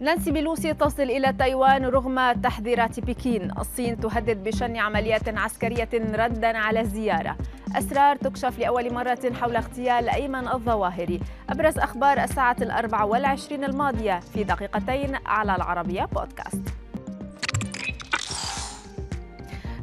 نانسي بيلوسي تصل إلى تايوان رغم تحذيرات بكين. الصين تهدد بشن عمليات عسكرية ردا على الزيارة. أسرار تكشف لأول مرة حول اغتيال أيمن الظواهري. أبرز أخبار الساعة الأربع والعشرين الماضية في دقيقتين على العربية بودكاست.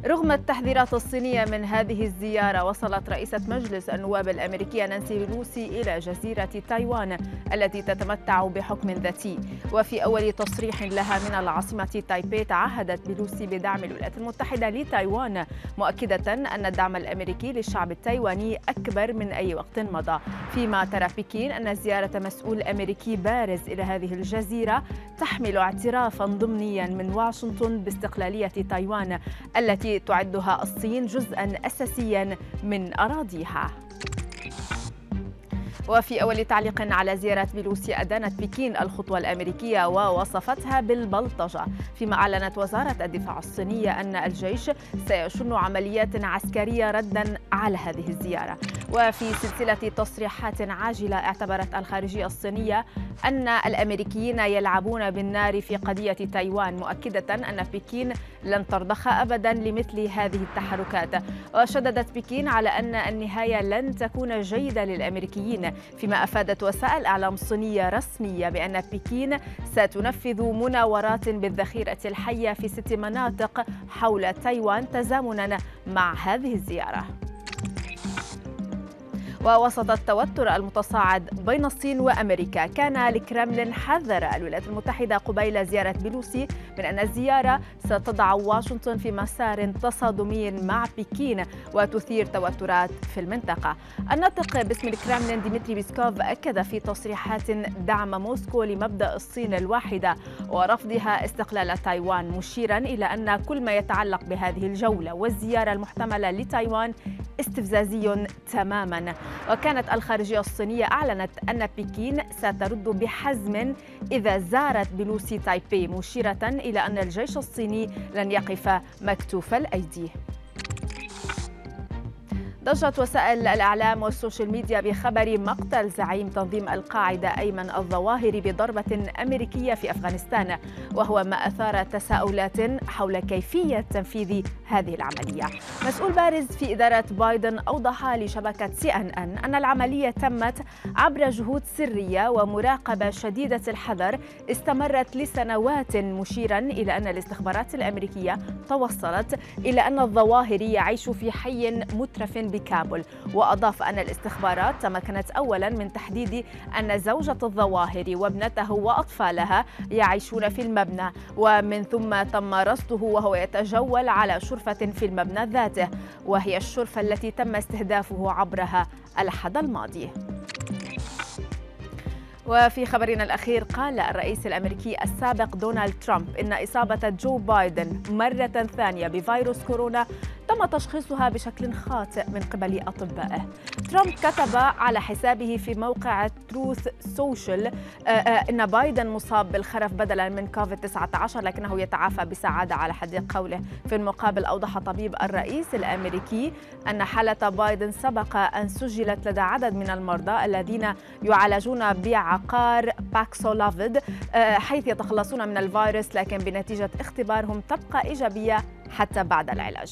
رغم التحذيرات الصينية من هذه الزيارة وصلت رئيسة مجلس النواب الأمريكية نانسي بيلوسي إلى جزيرة تايوان التي تتمتع بحكم ذاتي. وفي أول تصريح لها من العاصمة تايبي تعهدت بيلوسي بدعم الولايات المتحدة لتايوان مؤكدة أن الدعم الأمريكي للشعب التايواني أكبر من أي وقت مضى. فيما ترى بكين أن زيارة مسؤول أمريكي بارز إلى هذه الجزيرة تحمل اعترافا ضمنيا من واشنطن باستقلالية تايوان التي تعدها الصين جزءا اساسيا من أراضيها. وفي أول تعليق على زيارة بيلوسي أدانت بكين الخطوة الأمريكية ووصفتها بالبلطجة. فيما أعلنت وزارة الدفاع الصينية أن الجيش سيشن عمليات عسكرية ردا على هذه الزيارة. وفي سلسلة تصريحات عاجلة اعتبرت الخارجية الصينية أن الأمريكيين يلعبون بالنار في قضية تايوان مؤكدة أن بكين لن ترضخ أبدا لمثل هذه التحركات. وشددت بكين على أن النهاية لن تكون جيدة للأمريكيين. فيما أفادت وسائل إعلام صينية رسمية بأن بكين ستنفذ مناورات بالذخيرة الحية في ست مناطق حول تايوان تزامنا مع هذه الزيارة. ووسط التوتر المتصاعد بين الصين وأمريكا كان الكرملين حذر الولايات المتحدة قبيل زيارة بيلوسي من أن الزيارة ستضع واشنطن في مسار تصادمي مع بكين وتثير توترات في المنطقة. الناطق باسم الكرملين ديمتري بيسكوف أكد في تصريحات دعم موسكو لمبدأ الصين الواحدة ورفضها استقلال تايوان مشيرا إلى أن كل ما يتعلق بهذه الجولة والزيارة المحتملة لتايوان استفزازي تماما وكانت الخارجية الصينية أعلنت أن بكين سترد بحزم إذا زارت بلوسي تايبي مشيرة إلى أن الجيش الصيني لن يقف مكتوف الأيدي. ضجت وسائل الإعلام وال social media بخبر مقتل زعيم تنظيم القاعدة أيمن الظواهري بضربة أمريكية في أفغانستان وهو ما أثار تساؤلات حول كيفية تنفيذ هذه العملية. مسؤول بارز في إدارة بايدن أوضح لشبكة CNN أن العملية تمت عبر جهود سرية ومراقبة شديدة الحذر استمرت لسنوات مشيرا إلى أن الاستخبارات الأمريكية توصلت إلى أن الظواهري يعيش في حي مترف بكابول وأضاف أن الاستخبارات تمكنت أولا من تحديد أن زوجة الظواهر وابنته وأطفالها يعيشون في المبنى ومن ثم تم رصده وهو يتجول على شرفة في المبنى ذاته وهي الشرفة التي تم استهدافه عبرها الأحد الماضي. وفي خبرنا الأخير قال الرئيس الأمريكي السابق دونالد ترامب إن إصابة جو بايدن مرة ثانية بفيروس كورونا تم تشخيصها بشكل خاطئ من قبل أطبائه. ترامب كتب على حسابه في موقع Truth Social آه، آه، إن بايدن مصاب بالخرف بدلا من كوفيد 19 لكنه يتعافى بسعادة على حد قوله. في المقابل أوضح طبيب الرئيس الأمريكي أن حالة بايدن سبق أن سجلت لدى عدد من المرضى الذين يعالجون بعقار باكسولافيد آه، حيث يتخلصون من الفيروس لكن بنتيجة اختبارهم تبقى إيجابية حتى بعد العلاج.